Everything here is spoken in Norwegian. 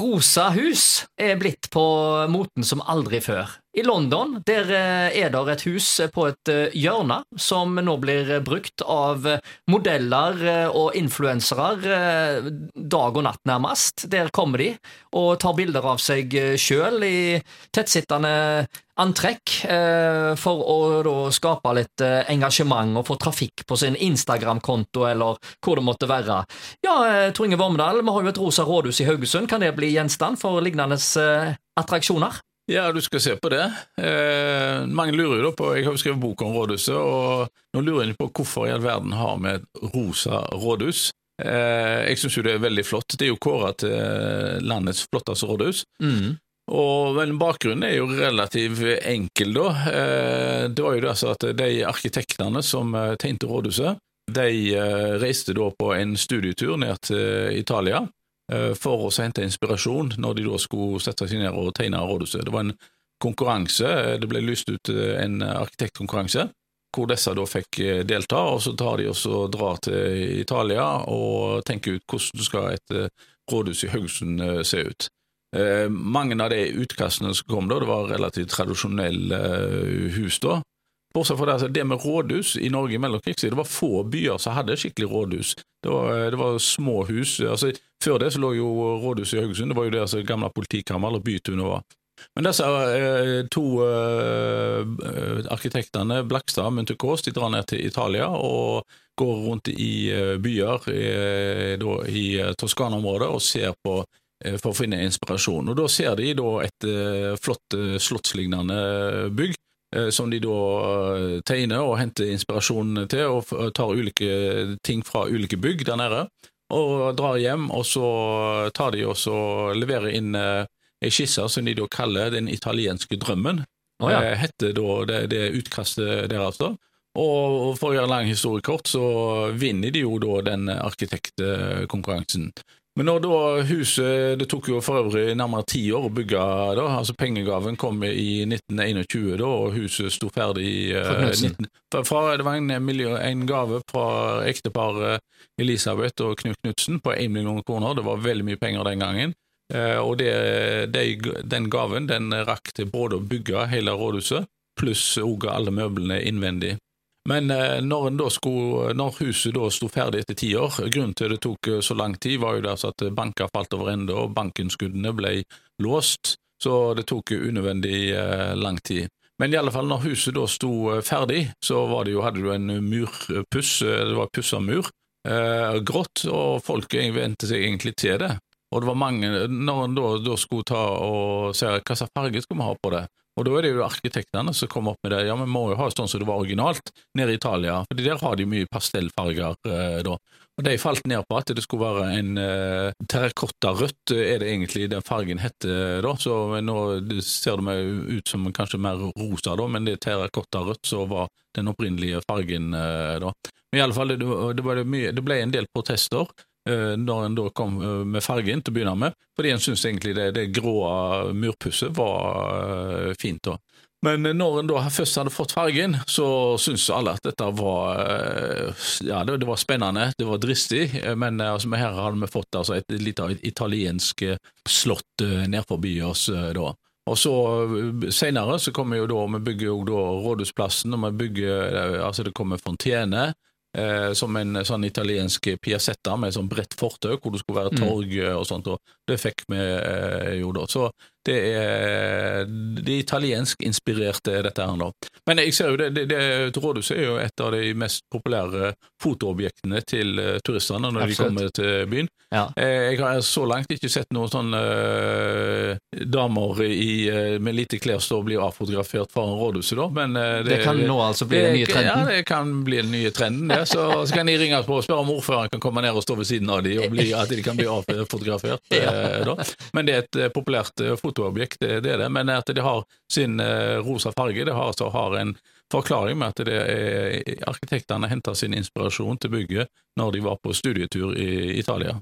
Rosa hus er blitt på moten som aldri før. I London der eh, er det et hus på et eh, hjørne som nå blir brukt av modeller eh, og influensere dag og natt, nærmest. Der kommer de og tar bilder av seg sjøl i tettsittende antrekk for å skape litt engasjement og få trafikk på sin Instagram-konto eller hvor det måtte være. Ja, Tor Inge Vormedal, vi har jo et rosa rådhus i Haugesund. Kan det bli gjenstand for lignende attraksjoner? Ja, du skal se på det. Eh, mange lurer jo på Jeg har jo skrevet bok om rådhuset, og nå lurer jeg på hvorfor i all verden har vi et rosa rådhus. Eh, jeg syns jo det er veldig flott. Det er jo kåra til landets flotteste rådhus. Mm. Og vel, Bakgrunnen er jo relativt enkel, da. Eh, det var jo det altså at de arkitektene som eh, tegnte rådhuset, de eh, reiste da på en studietur ned til Italia for å hente inspirasjon når de da skulle sette seg ned og tegne rådhuset. Det var en konkurranse, eh, det ble lyst ut eh, en arkitektkonkurranse hvor disse da fikk delta, og så tar de også drar til Italia og tenker ut hvordan skal et rådhus i Haugesund se ut. mange av de utkastene som kom da, det var relativt tradisjonelle hus da, Bortsett fra det, altså, det med rådhus i Norge i mellomkrigstiden, det var få byer som hadde skikkelig rådhus. Det var, det var små hus. altså Før det så lå jo rådhuset i Haugesund, det var jo det altså, gamle politikammeret, eller bytunet var. Men disse eh, to eh, arkitektene, Blakstad og Muntukås, de drar ned til Italia og går rundt i eh, byer eh, da, i eh, Toskana-området og ser på eh, for å finne inspirasjon. Og Da ser de da et flott slottslignende bygg Eh, som de da eh, tegner og henter inspirasjon til, og tar ulike ting fra ulike bygg der nede. Og drar hjem, og så tar de og leverer inn eh, ei skisse som de da kaller Den italienske drømmen. Oh, ja. Heter da det, det utkastet deres. da. Og for å gjøre lang historie kort, så vinner de jo da den arkitektkonkurransen. Men når da huset Det tok jo for øvrig nærmere ti år å bygge. da, altså Pengegaven kom i 1921, da, og huset sto ferdig i uh, 19, fra, Det var en, miljø, en gave fra ekteparet Elisabeth og Knut Knutsen på 1 million kroner. Det var veldig mye penger den gangen. Uh, og det, det, den gaven den rakk til både å bygge hele rådhuset, pluss også alle møblene innvendig. Men eh, når, skulle, når, huset da sto ferdig etter ti år, grunnen til det tok eh, så lang tid, var jo altså at banker falt over ende og bankinnskuddene ble låst, så det tok unødvendig eh, lang tid. Men i alle fall, når huset da sto ferdig, så det jo, hadde du en murpuss, det var pussa mur, grått, og folk vente seg egentlig til det. Og det var mange, når en da, da skulle ta og se hva slags farge skal vi ha på det, og da er det jo arkitektene som kommer opp med det. Ja, vi må jo ha sånn som det var originalt nede i Italia, for der har de mye pastellfarger eh, da. Og de falt ned på at det skulle være en eh, terrakottarødt, er det egentlig den fargen heter da. Så nå ser det meg ut som kanskje mer rosa, da, men det er terrakottarødt som var den opprinnelige fargen eh, da. Men i alle fall, det, det, mye, det ble en del protester. Eh, når en da kom eh, med fargen til å begynne med, fordi en syntes egentlig det, det grå murpusset var eh, fint. da. Men når en da først hadde fått fargen, så syntes alle at dette var ja, det, var spennende, det var dristig, men altså, her hadde vi fått altså, et lite italiensk slott ned forbi oss da. Og så Senere så kommer jo da, vi bygger jo da Rådhusplassen, og vi bygger, altså det kommer fontene, Eh, som en sånn italiensk piazzetta med sånn bredt fortau, hvor det skulle være mm. torg mm. og sånt. og Det fikk vi eh, jo da. Så det er det italiensk inspirerte, dette her nå. Men jeg ser jo det, det, det Rådhuset er jo et av de mest populære fotoobjektene til uh, turistene når Absolutt. de kommer til byen. Ja. Eh, jeg har så langt ikke sett noen sånn damer i, uh, med lite klær står og blir avfotografert foran rådhuset, da. Men det, det, kan nå altså bli den nye trenden? Ja, det kan bli den nye trenden. Ja. Så, så, kan de ringe på og spørre om ordføreren kan komme ned og stå ved siden av dem, og bli, at de kan bli avfotografert. ja. Men det er et populært fotoobjekt det, det er det, men at det har sin rosa farge, det har, altså, har en forklaring med at det er, arkitektene henta sin inspirasjon til bygget når de var på studietur i Italia.